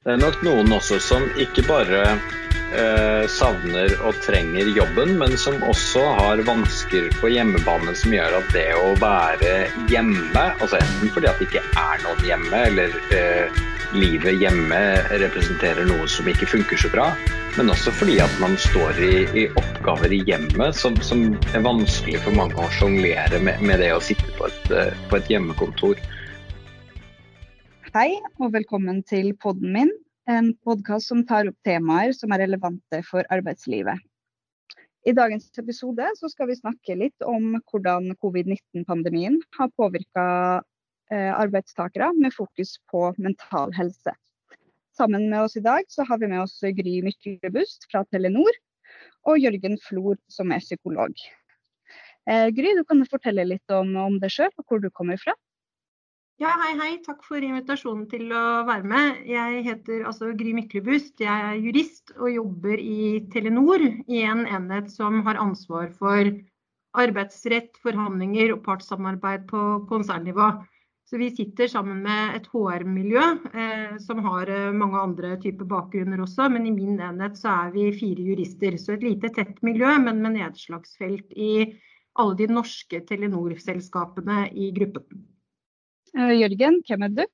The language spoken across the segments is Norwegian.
Det er nok noen også som ikke bare eh, savner og trenger jobben, men som også har vansker på hjemmebane som gjør at det å være hjemme, altså enten fordi at det ikke er noen hjemme, eller eh, livet hjemme representerer noe som ikke funker så bra, men også fordi at man står i, i oppgaver i hjemmet som, som, er vanskelig for mange å sjonglere med, med, det å sitte på et, eh, på et hjemmekontor. Hei og velkommen til podden min, en podkast som tar opp temaer som er relevante for arbeidslivet. I dagens episode skal vi snakke litt om hvordan covid-19-pandemien har påvirka eh, arbeidstakere med fokus på mental helse. Sammen med oss i dag har vi med oss Gry Myklebust fra Telenor og Jørgen Flor som er psykolog. Eh, Gry, du kan fortelle litt om, om deg sjøl og hvor du kommer fra? Ja, hei, hei. Takk for invitasjonen til å være med. Jeg heter altså Gry Myklebust. Jeg er jurist og jobber i Telenor, i en enhet som har ansvar for arbeidsrett, forhandlinger og partssamarbeid på konsernnivå. Så vi sitter sammen med et HR-miljø eh, som har eh, mange andre typer bakgrunner også. Men i min enhet så er vi fire jurister. Så et lite, tett miljø, men med nedslagsfelt i alle de norske Telenor-selskapene i gruppen. Eh, Jørgen, hvem er du?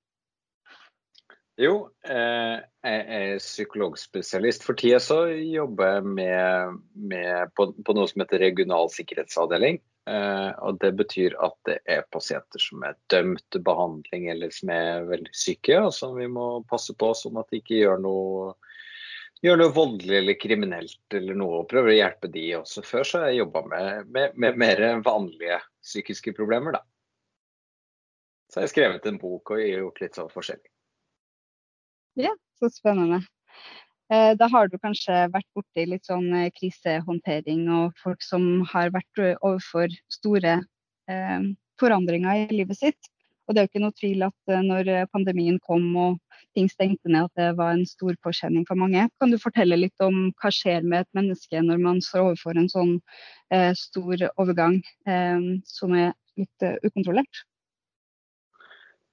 Jo, eh, jeg er psykologspesialist. For tida så jobber jeg med, med på, på, noe som heter regional sikkerhetsavdeling. Eh, og Det betyr at det er pasienter som er dømt til behandling eller som er veldig syke, og som vi må passe på sånn at de ikke gjør noe, gjør noe voldelig eller kriminelt eller noe, og prøver å hjelpe de også. Før så har jeg jobba med, med, med mer vanlige psykiske problemer, da. Så jeg har skrevet en bok og gjort litt sånn forskjellig. Ja, så spennende. Eh, da har du kanskje vært borti litt sånn eh, krisehåndtering og folk som har vært eh, overfor store forandringer i livet sitt. Og det er jo ikke noe tvil at når pandemien kom og ting stengte ned, at det var en stor påkjenning for mange. Kan du fortelle litt om hva skjer med et menneske når man står overfor en sånn stor overgang som er litt ukontrollert?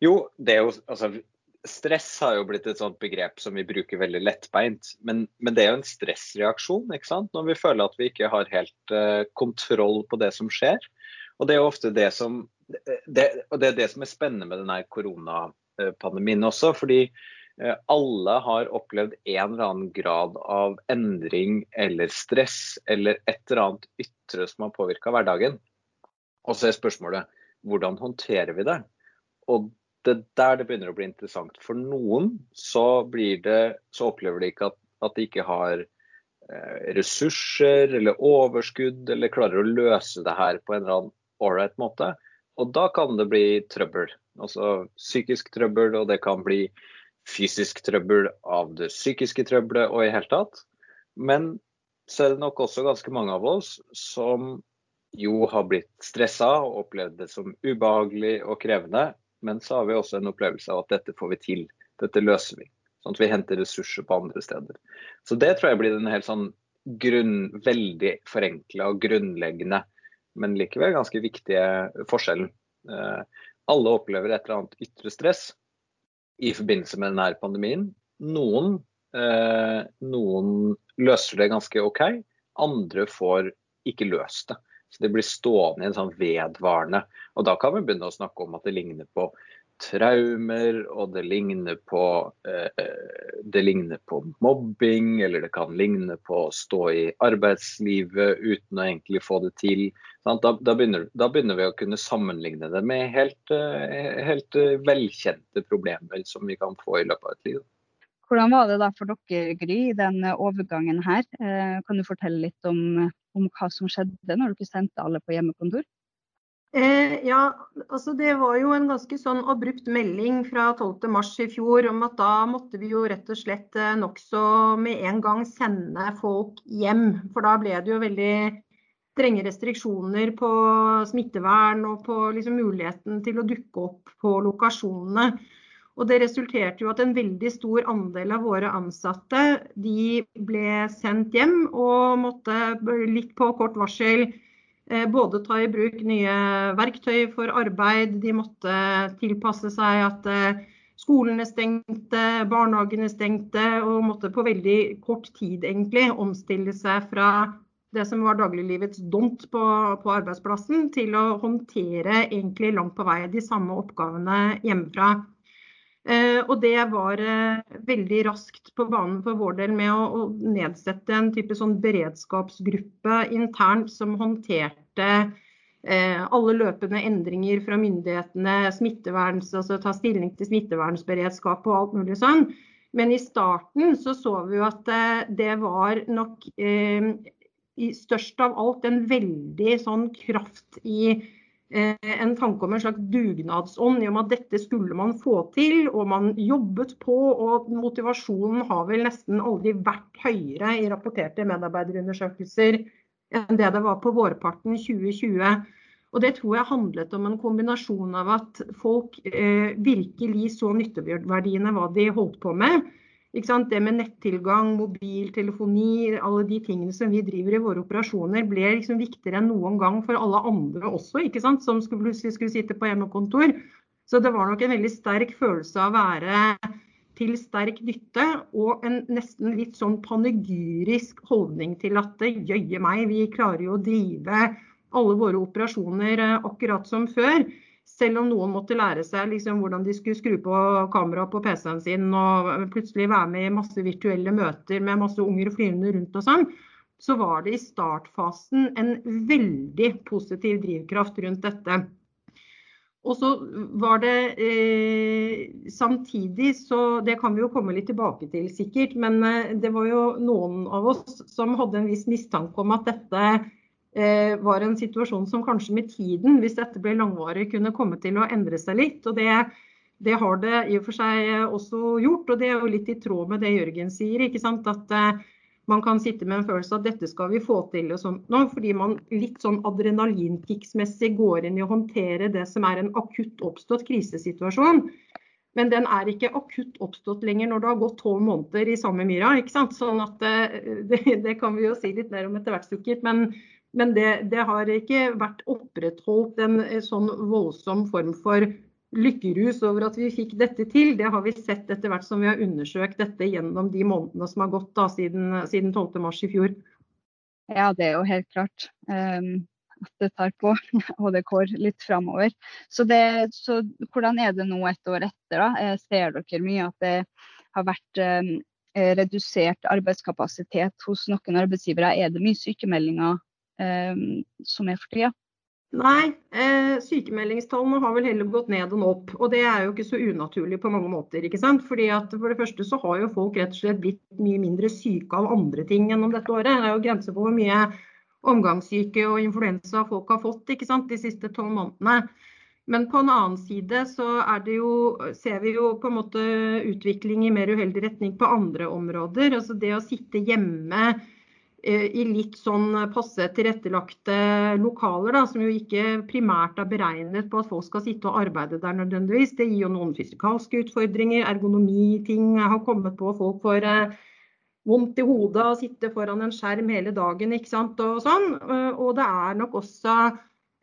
Jo, det er jo altså Stress har jo blitt et sånt begrep som vi bruker veldig lettbeint. Men, men, det er jo en stressreaksjon ikke sant? når vi føler at vi ikke har helt uh, kontroll på det som skjer. Og det er jo ofte det som det, og det er det som er spennende med denne koronapandemien også. fordi uh, alle har opplevd en eller annen grad av endring eller stress eller et eller annet ytre som har påvirka hverdagen. Og så er spørsmålet hvordan håndterer vi det? Og det er der det begynner å bli interessant. For noen så, det, så opplever de ikke at, at de ikke har eh, ressurser eller overskudd, eller klarer å løse det her på en eller annen ålreit måte. Og da kan det bli trøbbel. Altså psykisk trøbbel, og det kan bli fysisk trøbbel av det psykiske trøbbelet og i hele tatt. Men så er det nok også ganske mange av oss som jo har blitt stressa og opplevd det som ubehagelig og krevende, men så har vi også en opplevelse av at dette får vi til. Dette løser vi. Sånn at vi henter ressurser på andre steder. Så det tror jeg blir en helt sånn grunn, veldig forenkla og grunnleggende, men likevel ganske viktige forskjellen. Eh, alle opplever et eller annet ytre stress i forbindelse med denne pandemien. Noen, eh, noen løser det ganske OK, andre får ikke løst det. Så det blir stående i en sånn vedvarende. Og da kan vi begynne å snakke om at det ligner på traumer, og det ligner på, eh, det ligner på mobbing, eller det kan ligne på å stå i arbeidslivet uten å egentlig få det til. Da, da, begynner, da, begynner, vi å kunne sammenligne det med helt, eh, helt velkjente problemer som vi kan få i løpet av et liv. Hvordan var det da for dere, Gry, den overgangen her? Eh, kan du fortelle litt om om hva som skjedde når dere sendte alle på hjemmekontor? Eh, ja, altså det var jo en ganske sånn abrupt melding fra 12.3 i fjor om at da måtte vi jo rett og slett eh, nokså med en gang sende folk hjem. For da ble det jo veldig strenge restriksjoner på smittevern og på liksom muligheten til å dukke opp på lokasjonene. Og det resulterte jo at en veldig stor andel av våre ansatte de ble sendt hjem og måtte litt på kort varsel eh, både ta i bruk nye verktøy for arbeid, de måtte tilpasse seg at eh, Skolene stengte, barnehagene stengte, og måtte på veldig kort tid egentlig omstille seg fra det som var dagliglivets dont på, på, arbeidsplassen, til å håndtere egentlig langt på vei de samme oppgavene hjemmefra. Eh, og det var eh, veldig raskt på banen for vår del med å, nedsette en type sånn beredskapsgruppe internt som håndterte Eh, alle løpende endringer fra myndighetene, smitteverns, altså ta stilling til smittevernsberedskap og alt mulig sånn. Men i starten så så vi jo at det var nok i størst av alt en veldig sånn kraft i en tanke om en slags dugnadsånd i og med at dette skulle man få til, og man jobbet på. Og motivasjonen har vel nesten aldri vært høyere i rapporterte medarbeiderundersøkelser enn det det var på vårparten 2020. Og Det tror jeg handlet om en kombinasjon av at folk eh, virkelig så nytteverdiene hva de holdt på med. Det med nettilgang, mobiltelefoni, alle de tingene som vi driver i våre operasjoner, ble liksom viktigere enn noen gang for alle andre også, som skulle, skulle sitte på hjemmekontor. Så det var nok en veldig sterk følelse av å være til sterk nytte, og en nesten litt sånn panegyrisk holdning til at jøye meg, vi klarer jo å drive alle våre operasjoner eh, akkurat som før. Selv om noen måtte lære seg liksom hvordan de skulle skru på kameraet på PC-en sin og plutselig være med i masse virtuelle møter med masse unger flyvende rundt og sånn, så var det i startfasen en veldig positiv drivkraft rundt dette. Og så var det eh, samtidig, så det kan vi jo komme litt tilbake til sikkert, men eh, det var jo noen av oss som hadde en viss mistanke om at dette var en situasjon som kanskje med tiden, hvis dette ble langvarig, kunne komme til å endre seg litt. Og det, det har det i og for seg også gjort, og det er jo litt i tråd med det Jørgen sier. ikke sant, at eh, man kan sitte med en følelse av at dette skal vi få til og sånt nå, fordi man litt sånn adrenalinkicksmessig går inn i å håndtere det som er en akutt oppstått krisesituasjon. Men den er ikke akutt oppstått lenger når det har gått tolv måneder i samme myra. ikke sant? Sånn at eh, det, det, kan vi jo si litt mer om etter hvert sikkert. Men, men det, det, har ikke vært opprettholdt en eh, sånn voldsom form for lykkerus over at vi fikk dette til, det har vi sett etter hvert som vi har undersøkt dette gjennom de månedene som har gått da, siden, siden 12.3 i fjor. Ja, det er jo helt klart um, at det tar på, og det går litt framover. Så, så, hvordan er det nå et år etter? da? Eh, ser dere mye at det har vært um, redusert arbeidskapasitet hos noen arbeidsgivere? Er det mye sykemeldinger som er for tida? Nei, eh, sykemeldingstallene har vel heller gått ned enn opp. Og det er jo ikke så unaturlig på mange måter. ikke sant? Fordi at For det første så har jo folk rett og slett blitt mye mindre syke av andre ting gjennom dette året. Det er jo grenser for hvor mye omgangssyke og influensa folk har fått ikke sant, de siste tolv månedene. Men på en annen side så jo, ser vi jo på en måte utvikling i mer uheldig retning på andre områder. Altså det å sitte hjemme Eh, i litt sånn passe tilrettelagte lokaler, da, som jo ikke primært er beregnet på at folk skal sitte og arbeide der nødvendigvis. Det gir jo noen fysikalske utfordringer, ergonomiting har kommet på. Folk får eh, vondt i hodet av å sitte foran en skjerm hele dagen ikke sant, og sånn. Eh, og det er nok også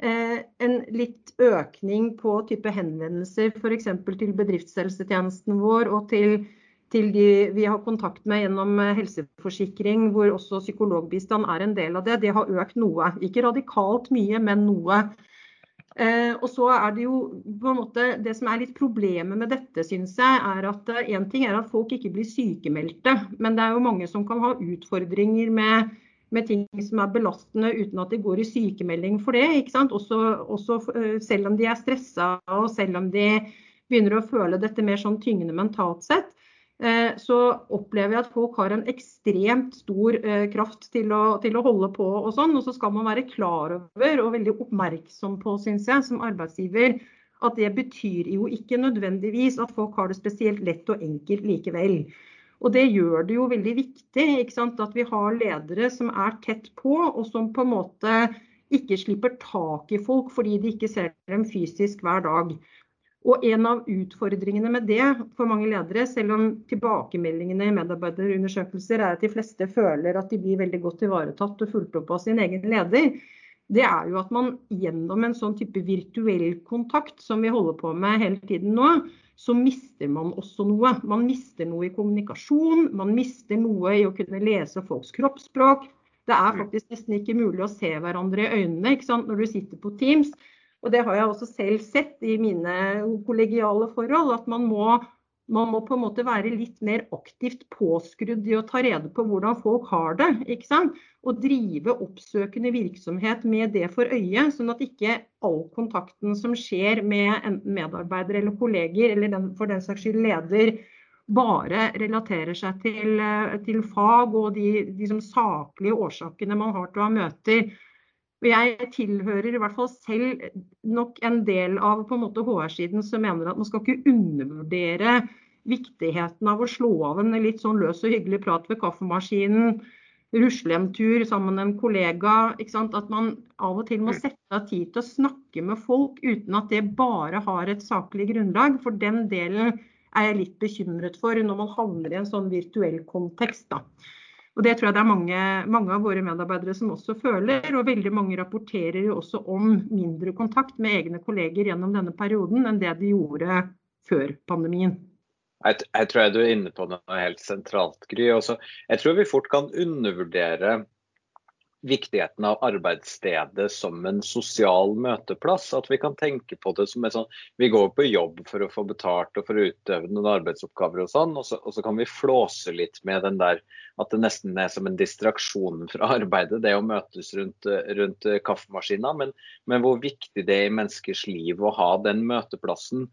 eh, en litt økning på type henvendelser f.eks. til bedriftshelsetjenesten vår og til til de vi har kontakt med gjennom eh, helseforsikring, hvor også psykologbistand er en del av det. Det har økt noe. Ikke radikalt mye, men noe. Eh, og så er Det jo på en måte, det som er litt problemet med dette, syns jeg, er at én eh, ting er at folk ikke blir sykemeldte, men det er jo mange som kan ha utfordringer med, med ting som er belastende uten at de går i sykemelding for det. ikke sant? Også, også eh, selv om de er stressa og selv om de begynner å føle dette mer sånn tyngende mentalt sett. Eh, så opplever jeg at folk har en ekstremt stor eh, kraft til å, til å holde på og sånn. Og så skal man være klar over og veldig oppmerksom på, syns jeg, som arbeidsgiver, at det betyr jo ikke nødvendigvis at folk har det spesielt lett og enkelt likevel. Og det gjør det jo veldig viktig at vi har ledere som er tett på, og som på en måte ikke slipper tak i folk fordi de ikke ser dem fysisk hver dag. Og en av utfordringene med det for mange ledere, selv om tilbakemeldingene i medarbeiderundersøkelser er at de fleste føler at de blir veldig godt ivaretatt og fulgt opp av sin egen leder, det er jo at man gjennom en sånn type virtuell kontakt som vi holder på med hele tiden nå, så mister man også noe. Man mister noe i kommunikasjon, man mister noe i å kunne lese folks kroppsspråk. Det er mm. faktisk nesten ikke mulig å se hverandre i øynene når du sitter på Teams. Og det har jeg også selv sett i mine kollegiale forhold, at man må man må på en måte være litt mer aktivt påskrudd i å ta rede på hvordan folk har det. ikke sant? Og drive oppsøkende virksomhet med det for øye, sånn at ikke all kontakten som skjer med en medarbeider eller kolleger, eller den, for den saks skyld leder, bare relaterer seg til, til fag og de, de saklige årsakene man har til å ha møter. Jeg tilhører i hvert fall selv nok en del av på en måte HR-siden som mener at man skal ikke undervurdere viktigheten av å slå av en litt sånn løs og hyggelig prat ved kaffemaskinen, rusle en tur sammen med en kollega. At man av og til må mm. sette av tid til å snakke med folk uten at det bare har et saklig grunnlag. For den delen er jeg litt bekymret for når man havner i en sånn virtuell kontekst. da. Og Det tror jeg det er mange, mange, av våre medarbeidere som også føler. Og veldig mange rapporterer jo også om mindre kontakt med egne kolleger gjennom denne perioden enn det de gjorde før pandemien. Jeg, jeg tror jeg du er inne på noe helt sentralt, Gry. Også, jeg tror vi fort kan undervurdere viktigheten av arbeidsstedet som en sosial møteplass. At vi kan tenke på det som en sånn Vi går på jobb for å få betalt og for å utøve noen arbeidsoppgaver og sånn, og så, og så kan vi flåse litt med den der at det nesten er som en distraksjon fra arbeidet, det å møtes rundt, rundt kaffemaskina. Men, men, hvor viktig det er i menneskers liv å ha den møteplassen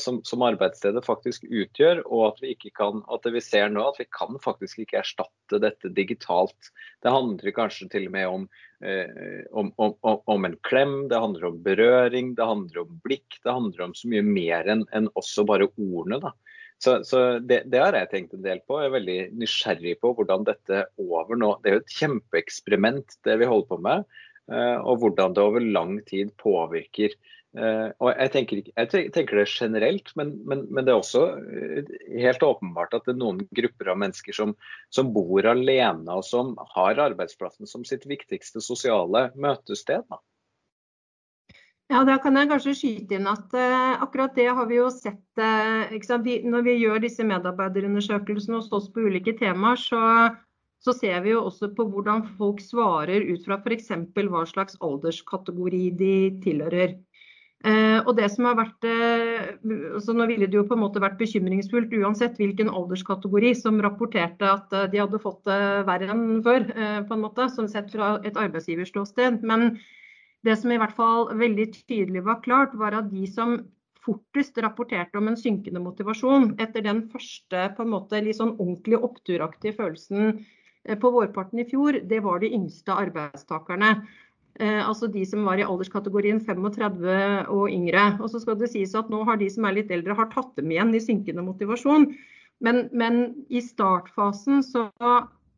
som, som, arbeidsstedet faktisk utgjør, og at vi kan, at vi ser nå, at vi kan faktisk ikke erstatte dette digitalt. Det handler kanskje til og med om, eh, om, om, om en klem, det handler om berøring, det handler om blikk. Det handler om så mye mer enn en også bare ordene. da. Så, så det, det, har jeg tenkt en del på. Jeg er veldig nysgjerrig på hvordan dette over nå Det er jo et kjempeeksperiment det vi holder på med, eh, og hvordan det over lang tid påvirker og jeg tenker, jeg tenker, det generelt, men, men, men, det er også eh, helt åpenbart at det er noen grupper av mennesker som, som, bor alene og som har arbeidsplassen som sitt viktigste sosiale møtested. Da. Ja, Da kan jeg kanskje skyte inn at uh, akkurat det har vi jo sett. Uh, vi, når vi gjør disse medarbeiderundersøkelsene hos oss på ulike temaer, så, så ser vi jo også på hvordan folk svarer ut fra f.eks. hva slags alderskategori de tilhører. Eh, og det som har vært, eh, altså Nå ville det jo på en måte vært bekymringsfullt uansett hvilken alderskategori som rapporterte at eh, de hadde fått det verre enn før, på en måte, som sett fra et arbeidsgiverståsted. Men det som i hvert fall veldig tydelig var klart, var at de som fortest rapporterte om en synkende motivasjon etter den første på en måte litt sånn ordentlig oppturaktige følelsen på vårparten i fjor, det var de yngste arbeidstakerne. Eh, altså de som var i alderskategorien 35 og yngre. Og så skal det sies at nå har de som er litt eldre, har tatt dem igjen i synkende motivasjon. Men, men i startfasen så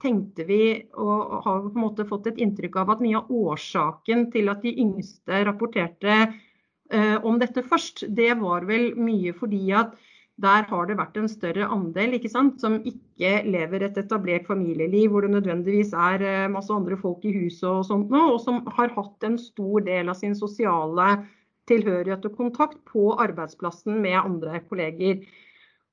tenkte vi og har på en måte fått et inntrykk av at mye av årsaken til at de yngste rapporterte eh, om dette først, det var vel mye fordi at der har det vært en større andel ikke sant, som ikke lever et etablert familieliv, hvor det nødvendigvis er eh, masse andre folk i huset og sånt nå, og som har hatt en stor del av sin sosiale tilhørighet og kontakt på arbeidsplassen med andre kolleger.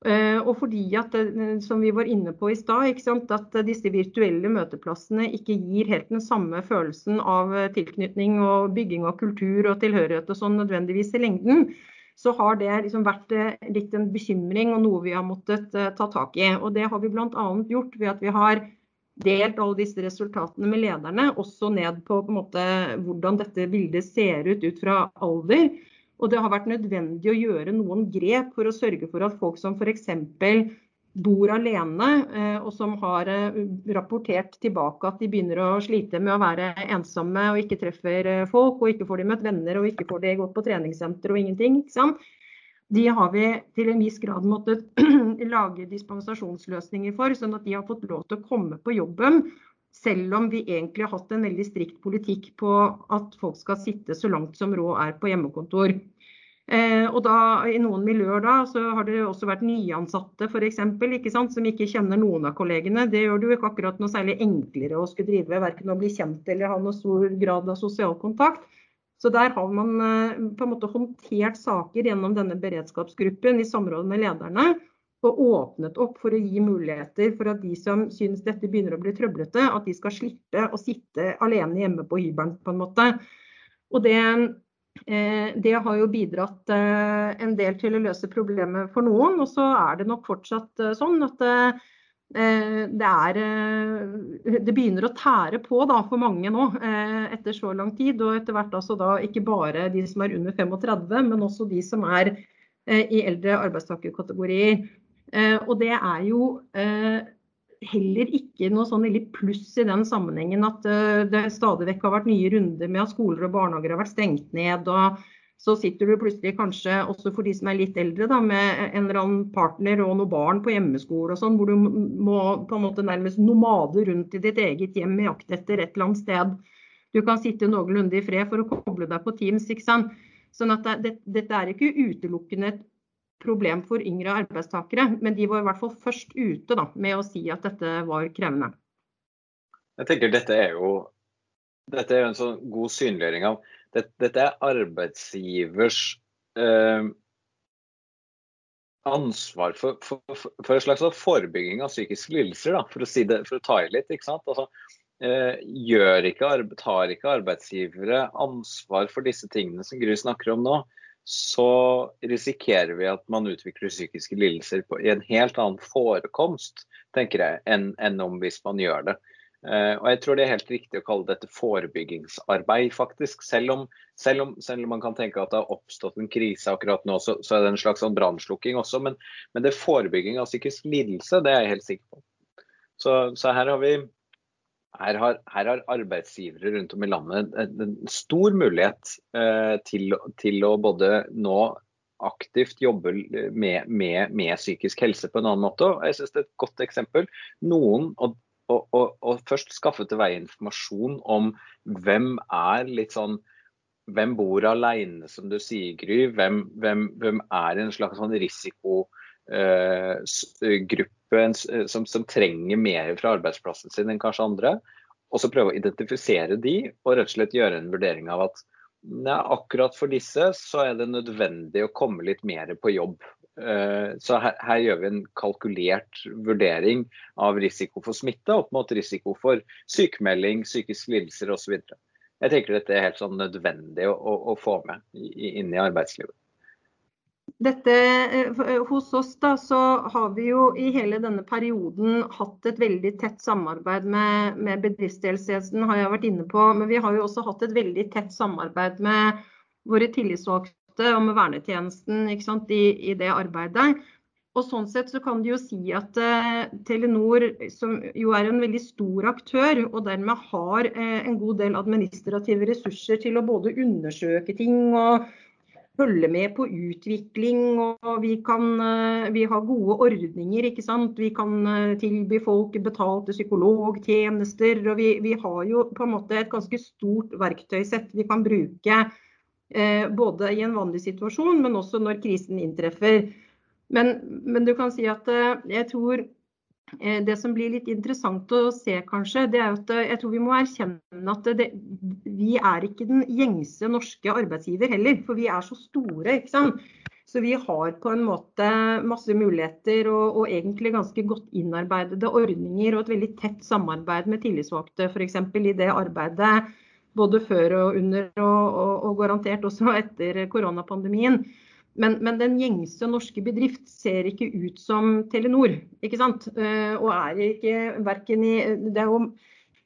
Eh, og fordi at, eh, som vi var inne på i stad, at disse virtuelle møteplassene ikke gir helt den samme følelsen av tilknytning og bygging av kultur og tilhørighet og sånn nødvendigvis i lengden, så har det liksom vært eh, litt en bekymring og noe vi har måttet uh, ta tak i. Og det har vi bl.a. gjort ved at vi har delt alle disse resultatene med lederne, også ned på, på måte, hvordan dette bildet ser ut ut fra alder. Og det har vært nødvendig å gjøre noen grep for å sørge for at folk som f.eks bor alene, eh, og som har eh, rapportert tilbake at de begynner å slite med å være ensomme og ikke treffer eh, folk, og ikke får de møtt venner og ikke får de gått på treningssenter og ingenting. De har vi til en viss grad måttet lage dispensasjonsløsninger for, sånn at de har fått lov til å komme på jobben. Selv om vi egentlig har hatt en veldig strikt politikk på at folk skal sitte så langt som råd er på hjemmekontor. Eh, og da, I noen miljøer da, så har det også vært nyansatte for eksempel, ikke sant, som ikke kjenner noen av kollegene. Det gjør det jo ikke akkurat noe særlig enklere å skulle drive, verken å bli kjent eller ha noe stor grad av sosial kontakt. Så der har man på en måte håndtert saker gjennom denne beredskapsgruppen i samråd med lederne og åpnet opp for å gi muligheter for at de som syns dette begynner å bli trøblete, at de skal slippe å sitte alene hjemme på hybelen på en måte. Og det, eh, det har jo bidratt eh, en del til å løse problemet for noen. Og så er det nok fortsatt eh, sånn at det, er, det begynner å tære på da, for mange nå etter så lang tid. Og etter hvert altså da ikke bare de som er under 35, men også de som er i eldre arbeidstakerkategorier. Eh, og det er jo eh, heller ikke noe sånn veldig pluss i den sammenhengen at eh, det stadig vekk har vært nye runder med at skoler og barnehager har vært stengt ned. og så sitter du plutselig kanskje også for de som er litt eldre, da, med en eller annen partner og noen barn på hjemmeskole og sånn, hvor du må på en måte nærmest nomade rundt i ditt eget hjem i jakt etter et eller annet sted. Du kan sitte noenlunde i fred for å koble deg på Teams. ikke sant? Sånn at det, Dette er ikke utelukkende et problem for yngre arbeidstakere, men de var i hvert fall først ute da, med å si at dette var krevende. Jeg tenker Dette er jo dette er jo en sånn god synliggjøring av Dette, dette er arbeidsgivers eh, ansvar for, for, for, en slags forebygging av psykiske lidelser, for, å si for å ta i litt. ikke sant? Altså, eh, ikke, tar ikke arbeidsgivere ansvar for disse tingene som Gry snakker om nå, så risikerer vi at man utvikler psykiske lidelser på, i en helt annen forekomst tenker jeg, enn, enn om hvis man gjør det. Uh, og jeg tror det er helt riktig å kalle dette forebyggingsarbeid, faktisk. Selv om, selv om, selv om man kan tenke at det har oppstått en krise akkurat nå, så, så er det en slags sånn brannslukking også. Men, men, det forebygging av psykisk lidelse, det er jeg helt sikker på. Så, så her har vi her har, her har, arbeidsgivere rundt om i landet en, en stor mulighet eh, til, til, å både nå aktivt jobbe med, med, med, psykisk helse på en annen måte. Jeg synes det er et godt eksempel. Noen, og, og, og, og først skaffe til veie informasjon om hvem er litt sånn hvem bor alene, som du sier, Gry? Hvem, hvem, hvem er en slags sånn risikogruppe eh, som, som, trenger mer fra arbeidsplassen sin enn kanskje andre? Og så prøve å identifisere de, og rett og slett gjøre en vurdering av at nei, akkurat for disse så er det nødvendig å komme litt mer på jobb. Eh, så her, her, gjør vi en kalkulert vurdering av risiko for smitte opp mot risiko for sykemelding, psykiske lidelser osv. Jeg tenker dette er helt sånn nødvendig å, å, å få med inn i arbeidslivet. Dette, eh, hos oss da, så har vi jo i hele denne perioden hatt et veldig tett samarbeid med, med bedriftshelsetjenesten, har jeg vært inne på. Men vi har jo også hatt et veldig tett samarbeid med våre tillitsvalgte og med vernetjenesten sant, i, i, det arbeidet. Og sånn sett så kan du jo si at eh, Telenor, som jo er en veldig stor aktør, og dermed har eh, en god del administrative ressurser til å både undersøke ting og følge med på utvikling. og Vi, kan, eh, vi har gode ordninger. ikke sant? Vi kan eh, tilby folk betalte psykologtjenester. og vi, vi, har jo på en måte et ganske stort verktøysett vi kan bruke. Eh, både i en vanlig situasjon, men også når krisen inntreffer. Men, men du kan si at jeg tror det som blir litt interessant å se, kanskje, det er at eh, jeg tror vi må erkjenne at det, vi er ikke den gjengse norske arbeidsgiver heller. For vi er så store. ikke sant? Så vi har på en måte masse muligheter og, og egentlig ganske godt innarbeidede ordninger og et veldig tett samarbeid med tillitsvalgte f.eks. i det arbeidet både før og under og, og, og garantert også etter koronapandemien. Men, men, den gjengse norske bedrift ser ikke ut som Telenor, ikke sant. Eh, og er ikke verken i Det er jo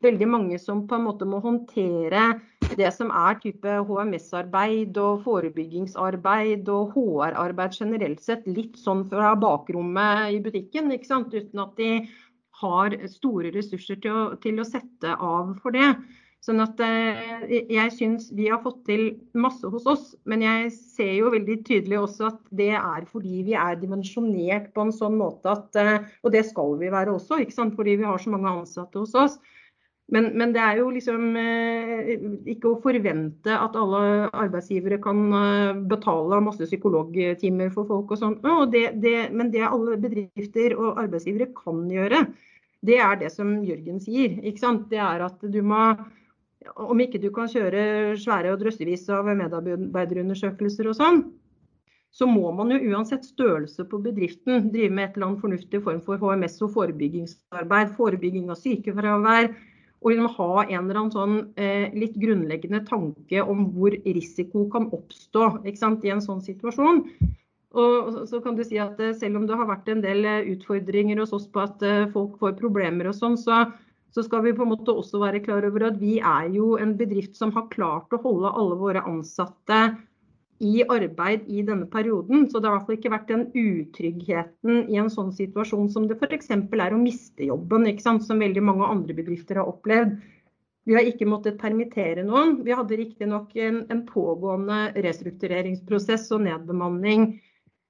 veldig mange som på en måte må håndtere det som er type HMS-arbeid og forebyggingsarbeid og HR-arbeid generelt sett litt sånn fra bakrommet i butikken, ikke sant. Uten at de har store ressurser til å, til å sette av for det. Sånn at eh, jeg syns vi har fått til masse hos oss, men jeg ser jo veldig tydelig også at det er fordi vi er dimensjonert på en sånn måte at eh, Og det skal vi være også, ikke sant? fordi vi har så mange ansatte hos oss. Men, men, det er jo liksom eh, ikke å forvente at alle arbeidsgivere kan betale masse psykologtimer for folk og sånn. Men det alle bedrifter og arbeidsgivere kan gjøre, det er det som Jørgen sier. ikke sant? Det er at du må om ikke du kan kjøre svære og drøssevis av medarbeiderundersøkelser og sånn, så må man jo uansett størrelse på bedriften drive med et eller annet fornuftig form for HMS og forebyggingsarbeid, forebygging av sykefravær. Og vi ha en eller annen sånn eh, litt grunnleggende tanke om hvor risiko kan oppstå sant, i en sånn situasjon. Og så kan du si at eh, Selv om det har vært en del eh, utfordringer hos oss på at eh, folk får problemer, og sånn, så, så, skal vi på en måte også være klar over at vi er jo en bedrift som har klart å holde alle våre ansatte i arbeid i denne perioden. Så det har i hvert fall ikke vært den utryggheten i en sånn situasjon som det f.eks. er å miste jobben, som veldig mange andre bedrifter har opplevd. Vi har ikke måttet permittere noen. Vi hadde riktignok en, en pågående restruktureringsprosess og nedbemanning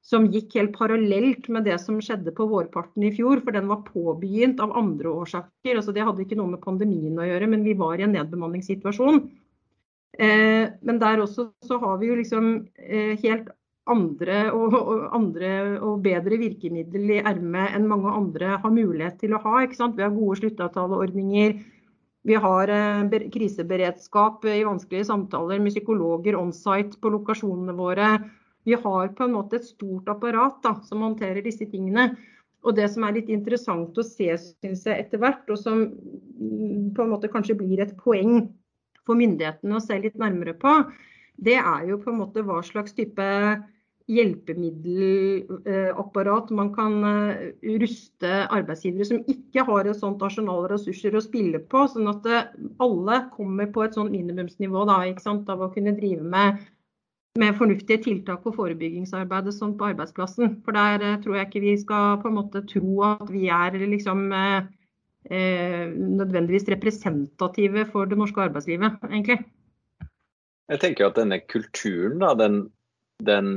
som gikk helt parallelt med det som skjedde på vårparten i fjor, for den var påbegynt av andre årsaker. Altså, det hadde ikke noe med pandemien å gjøre, men vi var i en nedbemanningssituasjon. Eh, men der også så har vi jo liksom eh, helt andre og, og, andre og bedre virkemiddel i ermet enn mange andre har mulighet til å ha. Vi har gode sluttavtaleordninger. Vi har eh, kriseberedskap i vanskelige samtaler med psykologer on site på lokasjonene våre vi har på en måte et stort apparat da, som håndterer disse tingene. Og det som er litt interessant å se synes jeg, etter hvert, og som mm, på en måte kanskje blir et poeng for myndighetene å se litt nærmere på, det er jo på en måte hva slags type hjelpemiddelapparat man kan eh, ruste arbeidsgivere som ikke har et sånt nasjonale ressurser å spille på, sånn at eh, alle kommer på et sånt minimumsnivå da, av å kunne drive med med fornuftige tiltak og forebyggingsarbeid sånn på arbeidsplassen. For der eh, tror jeg ikke vi skal på en måte tro at vi er liksom eh, eh, nødvendigvis representative for det norske arbeidslivet, egentlig. Jeg tenker at denne kulturen, da, den, den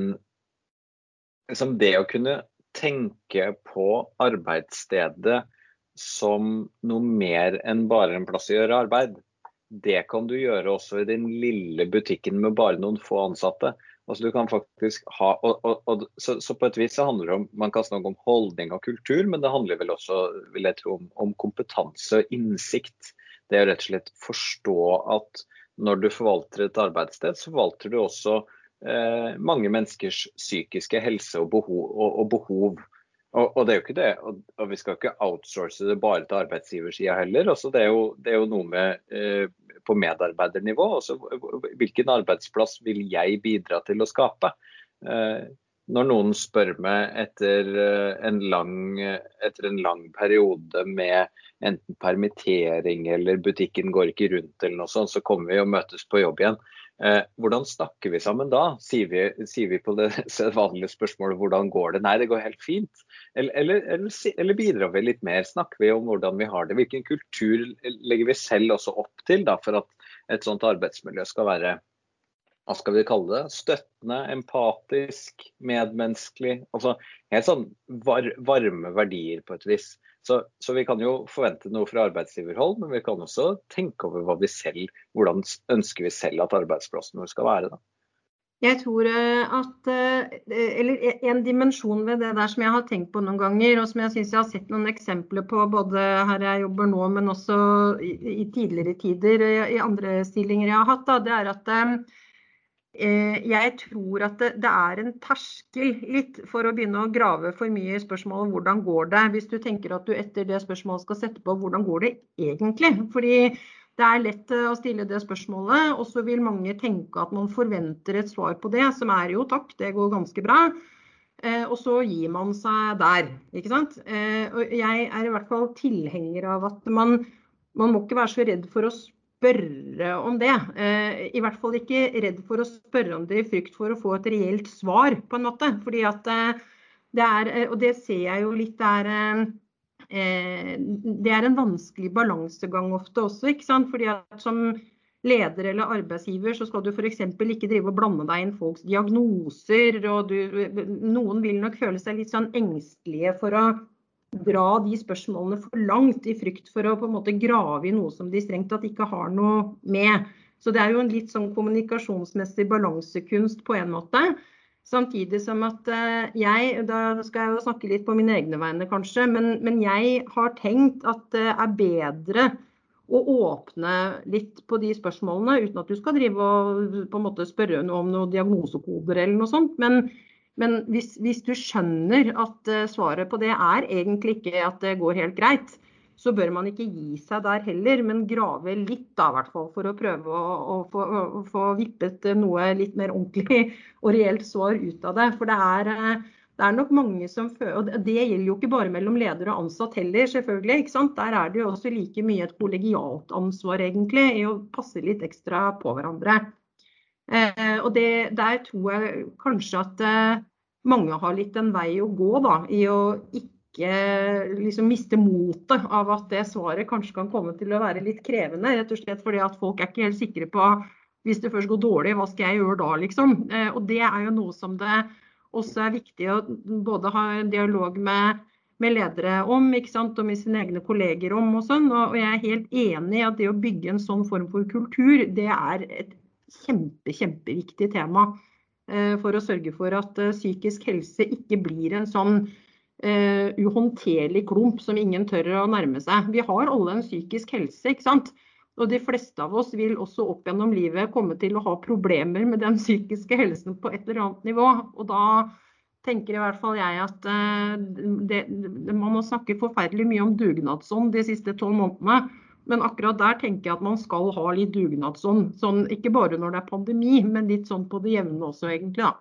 liksom Det å kunne tenke på arbeidsstedet som noe mer enn bare en plass å gjøre arbeid, det kan du gjøre også i din lille butikken med bare noen få ansatte. Altså du kan faktisk ha, og, og, og, så, så, på et vis så handler det om man kan snakke om holdning og kultur, men det handler vel også vil jeg tro, om, om kompetanse og innsikt. Det er rett og slett forstå at når du forvalter et arbeidssted, så forvalter du også eh, mange menneskers psykiske helse og behov. Og, behov. Og, og, det er jo ikke det, og, og, vi skal ikke outsource det bare til arbeidsgiversida heller. Også det, er jo, det, er jo, noe med eh, på medarbeidernivå. Også, hvilken arbeidsplass vil jeg bidra til å skape? Eh, når noen spør meg etter eh, en, lang, etter en lang periode med enten permittering eller butikken går ikke rundt eller noe sånt, så kommer vi og møtes på jobb igjen. Eh, hvordan snakker vi sammen da? Sier vi, sier vi på det vanlige spørsmålet hvordan går det? Nei, det går helt fint. Eller, eller, eller, eller, bidrar vi litt mer? Snakker vi om hvordan vi har det? Hvilken kultur legger vi selv også opp til da, for at et sånt arbeidsmiljø skal være hva skal vi kalle det, støttende, empatisk, medmenneskelig. Altså helt sånn var, varme verdier på et vis. Så, så, vi kan jo forvente noe fra arbeidsgiverhold, men vi kan også tenke over hva vi selv, hvordan ønsker vi selv at arbeidsplassen vår skal være. da. Jeg tror eh, at eh, eller En dimensjon ved det der som jeg har tenkt på noen ganger, og som jeg syns jeg har sett noen eksempler på både her jeg jobber nå, men også i, tidligere tider i andre stillinger jeg har hatt, da, det er at eh, Eh, jeg tror at det, det, er en terskel litt for å begynne å grave for mye i spørsmålet hvordan går det, hvis du tenker at du etter det spørsmålet skal sette på hvordan går det egentlig. Fordi det er lett eh, å stille det spørsmålet, og så vil mange tenke at man forventer et svar på det, som er jo takk, det går ganske bra. Eh, og så gir man seg der. ikke sant? og jeg er i hvert fall tilhenger av at man, man må ikke være så redd for å spørre spørre om det. Eh, I hvert fall ikke redd for å spørre om det i frykt for å få et reelt svar, på en måte. Fordi at eh, det er, eh, og det ser jeg jo litt, er, det er en vanskelig balansegang ofte også. ikke sant? Fordi at som leder eller arbeidsgiver, så skal du f.eks. ikke drive og blande deg inn folks diagnoser. og du, Noen vil nok føle seg litt sånn engstelige for å dra de spørsmålene for langt i frykt for å på en måte grave i noe som de strengt tatt ikke har noe med. Så det er jo en litt sånn kommunikasjonsmessig balansekunst på en måte. Samtidig som at eh, jeg, da skal jeg jo snakke litt på mine egne vegne kanskje, men, men jeg har tenkt at det er bedre å åpne litt på de spørsmålene, uten at du skal drive og på en måte spørre noe om noen diagnosekoder eller noe sånt. Men, men hvis, hvis, du skjønner at uh, svaret på det er egentlig ikke at det går helt greit, så bør man ikke gi seg der heller, men grave litt da, hvert fall, for å prøve å, å, få, å, få, vippet noe litt mer ordentlig og reelt svar ut av det. For det er, uh, det er nok mange som føler, og Det gjelder jo ikke bare mellom leder og ansatt heller, selvfølgelig. ikke sant? Der er det jo også like mye et kollegialt ansvar egentlig, i å passe litt ekstra på hverandre. Eh, og det, Der tror jeg kanskje at eh, mange har litt en vei å gå da, i å ikke liksom miste motet av at det svaret kanskje kan komme til å være litt krevende. Rett og slett fordi at folk er ikke helt sikre på hvis det først går dårlig, hva skal jeg gjøre da, liksom. Eh, og det er jo noe som det også er viktig å både ha en dialog med, med ledere om, ikke sant, og med sine egne kolleger om. Og sånn, og jeg er helt enig i at det å bygge en sånn form for kultur, det er et kjempe, kjempeviktig tema. Eh, for å sørge for at uh, psykisk helse ikke blir en sånn uh, uhåndterlig klump som ingen tør å nærme seg. Vi har alle en psykisk helse, ikke sant. Og de fleste av oss vil også opp gjennom livet komme til å ha problemer med den psykiske helsen på et eller annet nivå. Og da tenker i hvert fall jeg at eh, det, man har snakket forferdelig mye om dugnadsånd de siste tolv månedene. Men akkurat der tenker jeg at man skal ha litt dugnadsånd. Sånn, ikke bare når det er pandemi, men litt sånn på det jevne også, egentlig. da.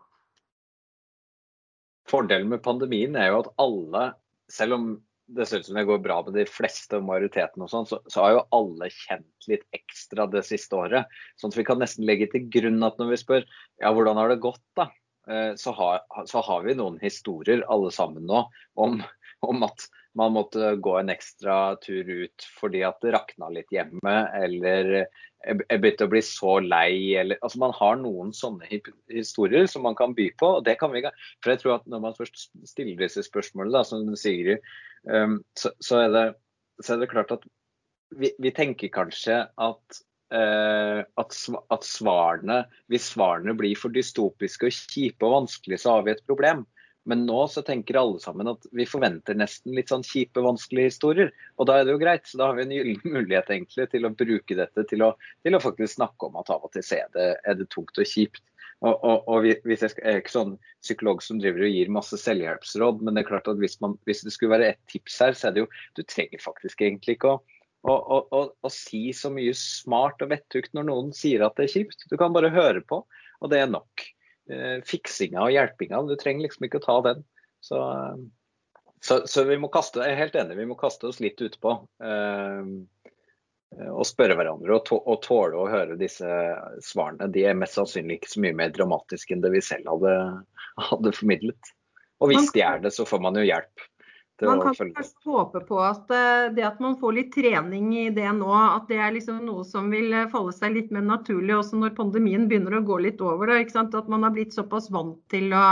Fordelen med pandemien er jo at alle, selv om det ser ut som det går bra med de fleste og majoriteten, og sånn, så, så, har jo alle kjent litt ekstra det siste året. Sånn at vi kan nesten legge til grunn at når vi spør ja, hvordan har det gått, da, eh, så har, så har vi noen historier alle sammen nå om, om, at man måtte gå en ekstra tur ut fordi at det rakna litt hjemme, eller jeg begynte å bli så lei, eller altså Man har noen sånne historier som man kan by på. og det kan vi For jeg tror at når man først stiller disse spørsmålene, da, som Sigrid Um, så, så, er det, så, er det, klart at vi, vi tenker kanskje at, uh, at, at, svarene Hvis svarene blir for dystopiske og kjipe og vanskelige, så har vi et problem. Men nå så tenker alle sammen at vi forventer nesten litt sånn kjipe, vanskelige historier. Og da er det jo greit. Så da har vi en gyllen mulighet egentlig til å bruke dette til å, til å faktisk snakke om at av og til er det, er det tungt og kjipt. Og, og, og hvis jeg, skal, jeg er ikke sånn psykolog som driver og gir masse selvhjelpsråd, men det er klart at hvis, man, hvis det skulle være et tips her, så er det jo du trenger faktisk egentlig ikke å, å, å, å si så mye smart og vettugt når noen sier at det er kjipt. Du kan bare høre på, og det er nok. Eh, fiksinga og hjelpinga, du trenger liksom ikke å ta den. Så, så, så vi må kaste, jeg er helt enig, vi må kaste oss litt utpå. Eh, og spørre hverandre og, tåle å høre disse svarene. De er mest sannsynlig ikke så mye mer dramatiske enn det vi selv hadde, hadde formidlet. Og hvis de er det, så får man jo hjelp. Man kan kanskje håpe på at eh, det at man får litt trening i det nå, at det er liksom noe som vil eh, falle seg litt mer naturlig også når pandemien begynner å gå litt over. Det, at man har blitt såpass vant til å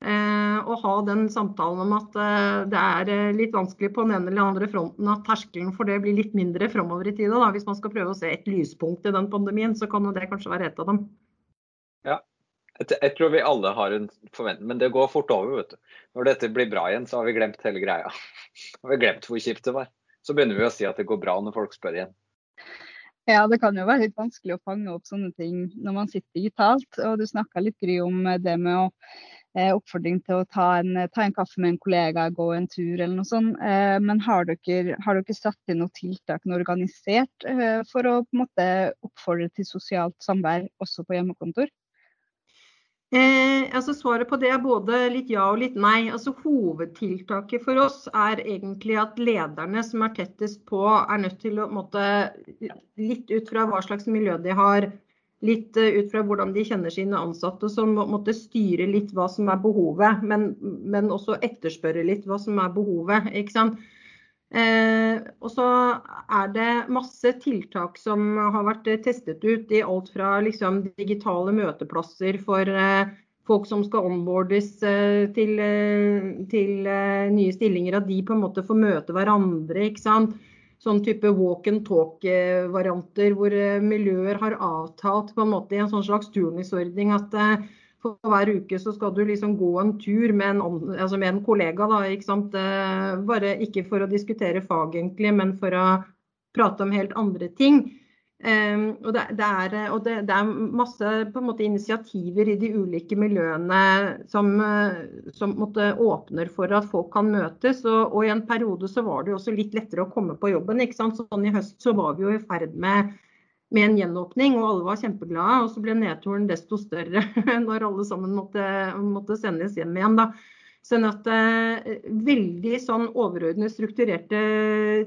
Eh, å ha den samtalen om at eh, det er litt vanskelig på den ene eller andre fronten, at terskelen for det blir litt mindre framover i tida. Hvis man skal prøve å se et lyspunkt i den pandemien, så kan det kanskje være et av dem. Jeg tror vi alle har en forventning, men det går fort over. vet du. Når dette blir bra igjen, så har vi glemt hele greia. Har vi glemt hvor kjipt det var. Så begynner vi å si at det går bra når folk spør igjen. Ja, det kan jo være litt vanskelig å fange opp sånne ting når man sitter digitalt. Og du snakka litt Gry om det med å eh, oppfordring til å ta en, ta en, kaffe med en kollega, gå en tur eller noe sånt. Eh, men har dere, har dere, satt inn noen tiltak noe organisert eh, for å på en måte oppfordre til sosialt samvær også på hjemmekontor? Eh, altså Svaret på det er både litt ja og litt nei. Altså Hovedtiltaket for oss er egentlig at lederne som er tettest på, er nødt til å måtte, litt ut fra hva slags miljø de har, litt eh, ut fra hvordan de kjenner sine ansatte, som måtte styre litt hva som er behovet, men, men også etterspørre litt hva som er behovet. ikke sant? Eh, og så er det masse tiltak som har vært testet ut i alt fra liksom, digitale møteplasser for eh, folk som skal onboardes eh, til, eh, til eh, nye stillinger, at de på en måte får møte hverandre. ikke sant? sånn type walk and talk-varianter hvor eh, miljøer har avtalt på en måte i en sånn slags turnusordning at eh, for hver uke så skal du liksom gå en tur med en, altså med en kollega. Da, ikke? Eh, bare ikke for å diskutere fag, egentlig, men for å prate om helt andre ting. Um, og, det, det, er, og det, det, er, masse måte, initiativer i de ulike miljøene som, som måtte, åpner for at folk kan møtes. Og, og, i en periode så var det jo også litt lettere å komme på jobben. Sånn I høst så var vi jo i ferd med, med en gjenåpning, og alle var kjempeglade. Og så ble nedturen desto større når alle sammen måtte, måtte sendes hjem igjen. da. Sånn at eh, Veldig sånn overordnet strukturerte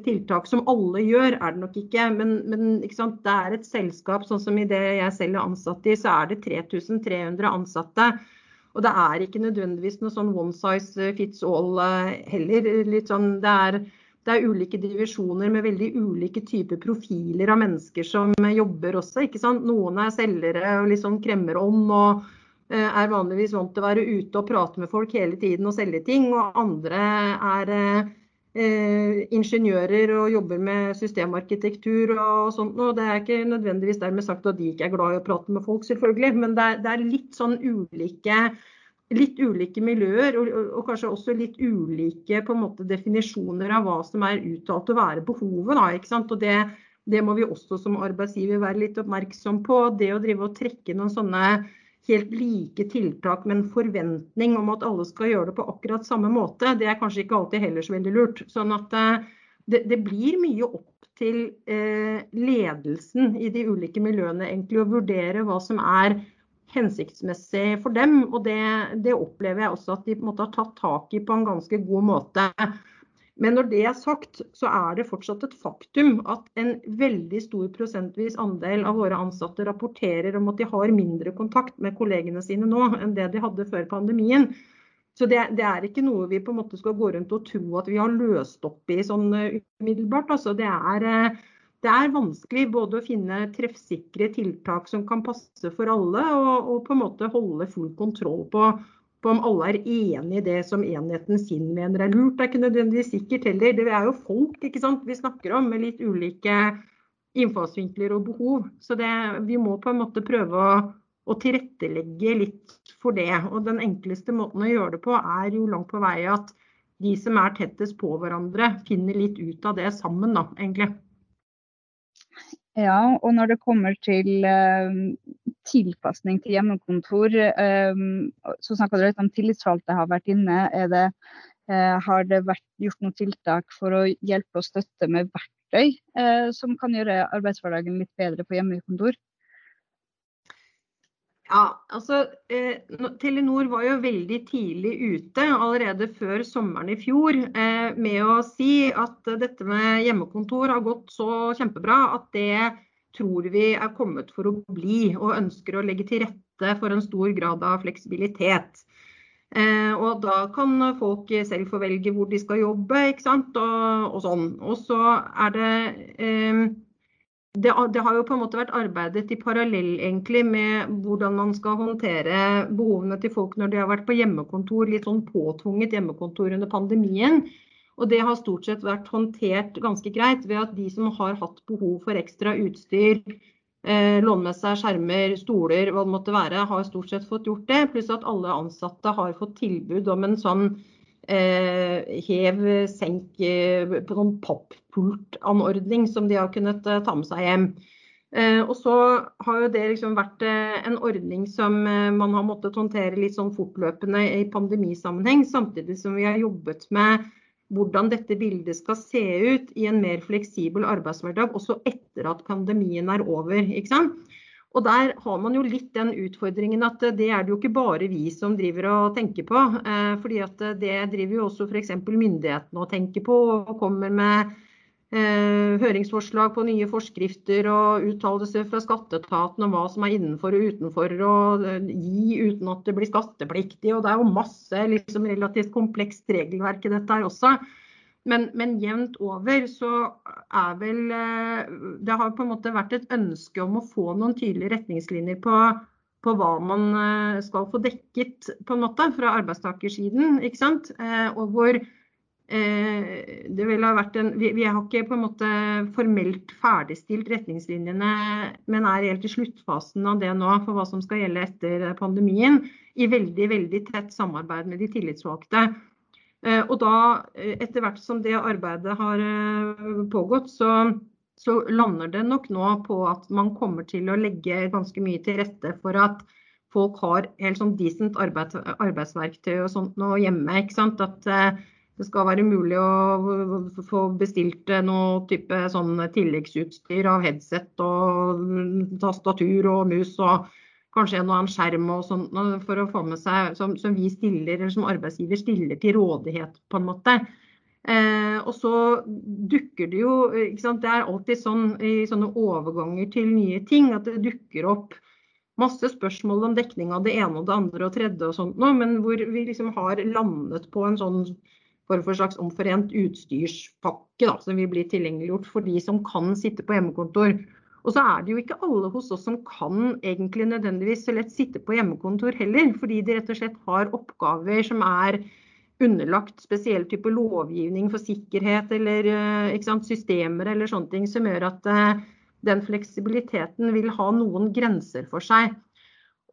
tiltak som alle gjør, er det nok ikke. Men, men ikke det er et selskap, sånn som i det jeg selv er ansatt i, så er det 3300 ansatte. Og det er ikke nødvendigvis noe sånn one size fits all eh, heller. Litt sånn, det, er, det er ulike divisjoner med veldig ulike typer profiler av mennesker som jobber også. ikke sant? Noen er selgere og liksom kremmer om og Eh, er vanligvis vant til å være ute og prate med folk hele tiden og selge ting. Og andre er eh, ingeniører og jobber med systemarkitektur og sånt. Og det er ikke nødvendigvis dermed sagt at de ikke er glad i å prate med folk, selvfølgelig. Men det er, det er litt sånn ulike, litt ulike miljøer, og, og, kanskje også litt ulike på en måte, definisjoner av hva som er uttalt å være behovet. Da, ikke sant? Og det, det må vi også som arbeidsgiver være litt oppmerksom på. Det å drive og trekke noen sånne helt like tiltak med en forventning om at alle skal gjøre det på akkurat samme måte, det er kanskje ikke alltid heller så veldig lurt. Sånn at eh, det, det blir mye opp til eh, ledelsen i de ulike miljøene egentlig å vurdere hva som er hensiktsmessig for dem. Og det, det opplever jeg også at de måte har tatt tak i på en ganske god måte. Men når det er sagt, så er det fortsatt et faktum at en veldig stor prosentvis andel av våre ansatte rapporterer om at de har mindre kontakt med kollegene sine nå enn det de hadde før pandemien. Så det, det er ikke noe vi på en måte skal gå rundt og tro at vi har løst opp i sånn uh, umiddelbart. Altså, det, er, uh, det er vanskelig både å finne treffsikre tiltak som kan passe for alle, og, og på en måte holde full kontroll på på om alle er enig i det som enheten sin mener er lurt. Det er ikke nødvendigvis sikkert heller. Det er jo folk vi snakker om, med litt ulike innfallsvinkler og behov. Så det, vi må på en måte prøve å, å, tilrettelegge litt for det. Og den enkleste måten å gjøre det på, er jo langt på vei at de som er tettest på hverandre, finner litt ut av det sammen, da, egentlig. Ja, og når det kommer til eh, tilpasning til hjemmekontor, eh, så snakka du litt om tillitsvalgte har vært inne. Det, eh, har det vært gjort noen tiltak for å hjelpe og støtte med verktøy uh, som kan gjøre arbeidshverdagen litt bedre på hjemmekontor? Ja, altså eh, Telenor var jo veldig tidlig ute, allerede før sommeren i fjor, eh, med å si at dette med hjemmekontor har gått så kjempebra at det tror vi er kommet for å bli, og ønsker å legge til rette for en stor grad av fleksibilitet. Eh, og da kan folk selv få velge hvor de skal jobbe, ikke sant, og, og sånn. Og så er det eh, det, det, har jo på en måte vært arbeidet i parallell egentlig med hvordan man skal håndtere behovene til folk når de har vært på hjemmekontor, litt sånn påtvunget hjemmekontor under pandemien. Og det har stort sett vært håndtert ganske greit ved at de som har hatt behov for ekstra utstyr, eh, låne med seg skjermer, stoler, hva det måtte være, har stort sett fått gjort det. Pluss at alle ansatte har fått tilbud om en sånn hev, senk eh, på sånn pappultanordning som de har kunnet eh, ta med seg hjem. Og så har jo det liksom vært en ordning som man har måttet håndtere litt sånn fortløpende i pandemisammenheng, samtidig som vi har jobbet med hvordan dette bildet skal se ut i en mer fleksibel arbeidshverdag, også etter at pandemien er over. ikke sant? Og der har man jo litt den utfordringen at det er det jo ikke bare vi som driver og tenker på. Eh, fordi at det driver jo også f.eks. myndighetene og tenker på og kommer med eh, høringsforslag på nye forskrifter og uttalelser fra skatteetaten om hva som er innenfor og utenfor eh, gi uten at det blir skattepliktig. Og det er jo masse liksom, relativt komplekst regelverk i dette her også. Men, men, jevnt over så er vel eh, Det har på en måte vært et ønske om å få noen tydelige retningslinjer på, på hva man eh, skal få dekket på en måte fra arbeidstakersiden. ikke sant? Eh, og hvor det vil ha vært en, vi, vi, har ikke på en måte formelt ferdigstilt retningslinjene, men er helt i sluttfasen av det nå for hva som skal gjelde etter pandemien. I veldig, veldig tett samarbeid med de tillitsvalgte. Eh, og da, eh, etter hvert som det arbeidet har eh, pågått, så, så lander det nok nå på at man kommer til å legge ganske mye til rette for at folk har helt sånn decent arbeid, arbeidsverktøy og sånt nå hjemme. ikke sant? At det skal være mulig å få bestilt noe type sånn tilleggsutstyr av headset og tastatur og mus og kanskje en og annen skjerm og sånt for å få med seg, som, som vi stiller, eller som arbeidsgiver stiller til rådighet, på en måte. Eh, og så dukker det jo? Det er alltid sånn i sånne overganger til nye ting at det dukker opp masse spørsmål om dekning av det ene og det andre og tredje og sånt nå, men hvor vi liksom har landet på en sånn form for slags omforent utstyrspakke da, som vil bli tilgjengeliggjort for de som kan sitte på hjemmekontor. Og så er det jo ikke alle hos oss som kan egentlig nødvendigvis så lett sitte på hjemmekontor heller, fordi de rett og slett har oppgaver som er underlagt spesiell type lovgivning for sikkerhet eller eh, sant, systemer eller sånne ting som gjør at uh, den fleksibiliteten vil ha noen grenser for seg.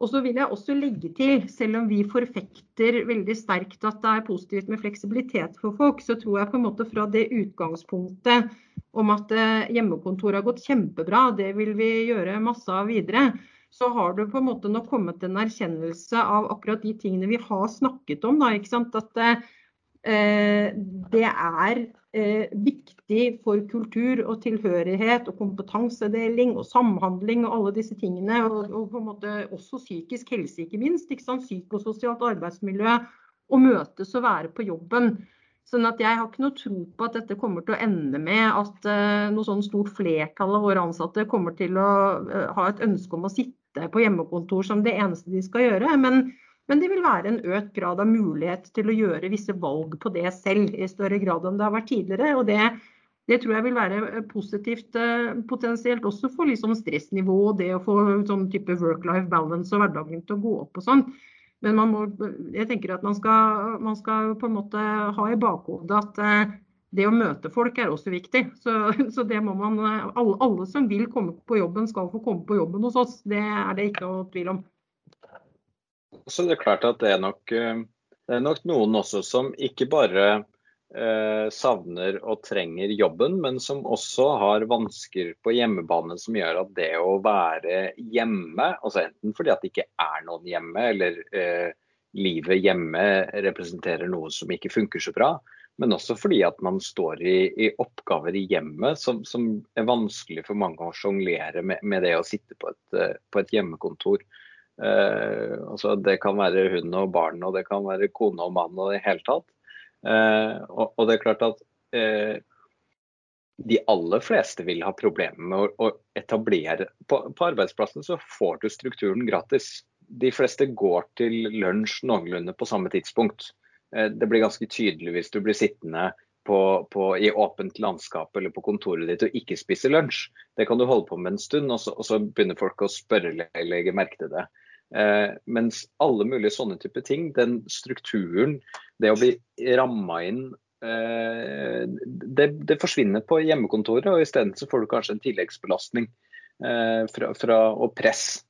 Og så vil jeg også legge til, selv om vi forfekter veldig sterkt at det er positivt med fleksibilitet for folk, så tror jeg på en måte fra det utgangspunktet om at eh, hjemmekontoret har gått kjempebra, det vil vi gjøre masse av videre, så har det på en måte nå kommet en erkjennelse av akkurat de tingene vi har snakket om. Da, At eh, det er eh, viktig for kultur og tilhørighet og kompetansedeling og samhandling og alle disse tingene. Og, og på en måte også psykisk helse, ikke minst. Ikke Psykososialt arbeidsmiljø. Å møtes og være på jobben. Sånn at Jeg har ikke noe tro på at dette kommer til å ende med at uh, noe sånn stort flertall av våre ansatte kommer til å uh, ha et ønske om å sitte på hjemmekontor som det eneste de skal gjøre. Men men det vil være en økt grad av mulighet til å gjøre visse valg på det selv, i større grad enn det har vært tidligere. og det, det tror jeg vil være eh, positivt eh, potensielt også for liksom stressnivå og det å få sånn type work-life balance og hverdagen til å gå opp og sånn. Men man må, jeg tenker at man skal, man skal på en måte ha i bakhodet at eh, det å møte folk er også viktig. Så, så det må man, alle, alle, som vil komme på jobben, skal få komme på jobben hos oss. Det er det ikke noe tvil om. Så det er klart at det er nok, eh, det er nok noen også som ikke bare eh, savner og trenger jobben, men som også har vansker på hjemmebane som gjør at det å være hjemme, altså enten fordi at det ikke er noen hjemme, eller eh, livet hjemme representerer noe som ikke funker så bra, men også fordi at man står i, i oppgaver i hjemmet som, som, er vanskelig for mange å sjonglere med, med, det å sitte på et, eh, på et hjemmekontor. Eh, altså det kan være hund og barn, og det kan være kone og mann og det hele tatt. Eh, og, og, det er klart at eh, de aller fleste vil ha problemer med å, å etablere på, på, arbeidsplassen så får du strukturen gratis. De fleste går til lunsj noenlunde på samme tidspunkt. Eh, det blir ganske tydelig hvis du blir sittende på, på, i åpent landskap eller på kontoret ditt og ikke spise lunsj. Det kan du holde på med en stund, og så, og så begynner folk å spørre eller legge merke til det. Eh, mens alle mulige sånne type ting, den strukturen, det å bli ramma inn eh, det, det, forsvinner på hjemmekontoret, og isteden så får du kanskje en tilleggsbelastning eh, fra, fra, og press.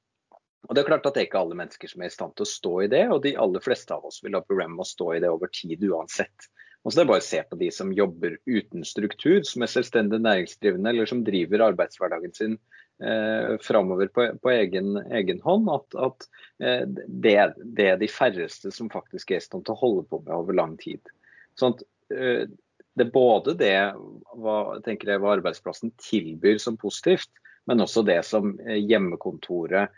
Og Det er klart at det er ikke alle mennesker som er i stand til å stå i det, og de aller fleste av oss vil ha problemer med å stå i det over tid uansett. Og så det er bare å se på de som jobber uten struktur, som er selvstendig næringsdrivende eller som driver arbeidshverdagen sin eh, framover på, på egen, egen, hånd. At, at eh, det, det, er de færreste som faktisk er i stand til å holde på med over lang tid. Sånn at, eh, det er både det hva, jeg, hva arbeidsplassen tilbyr som positivt, men også det som eh, hjemmekontoret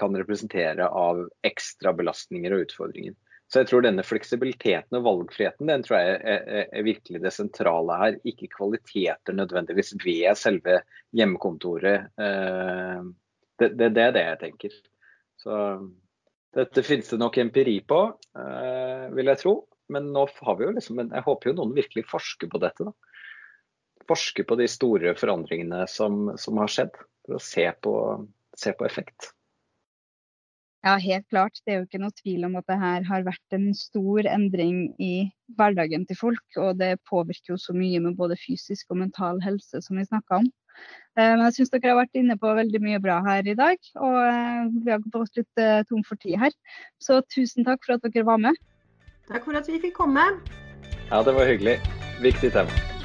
kan representere av ekstra belastninger og utfordringer. Så jeg tror denne fleksibiliteten og valgfriheten den tror jeg er, er, er virkelig det sentrale her. Ikke kvaliteter nødvendigvis ved selve hjemmekontoret. Eh, det, det, det, er det jeg tenker. Så dette finnes det nok empiri på, eh, vil jeg tro. Men nå har vi jo liksom, jeg håper jo noen virkelig forsker på dette. da. Forsker på de store forandringene som, som har skjedd, for å se på, se på effekt. Ja, helt klart. Det er jo ikke noe tvil om at det her har vært en stor endring i hverdagen til folk. Og det påvirker jo så mye med både fysisk og mental helse, som vi snakka om. Eh, men jeg syns dere har vært inne på veldig mye bra her i dag. Og eh, vi har gått litt eh, tom for tid her. Så tusen takk for at dere var med. Takk for at vi fikk komme. Ja, det var hyggelig. Viktig tema.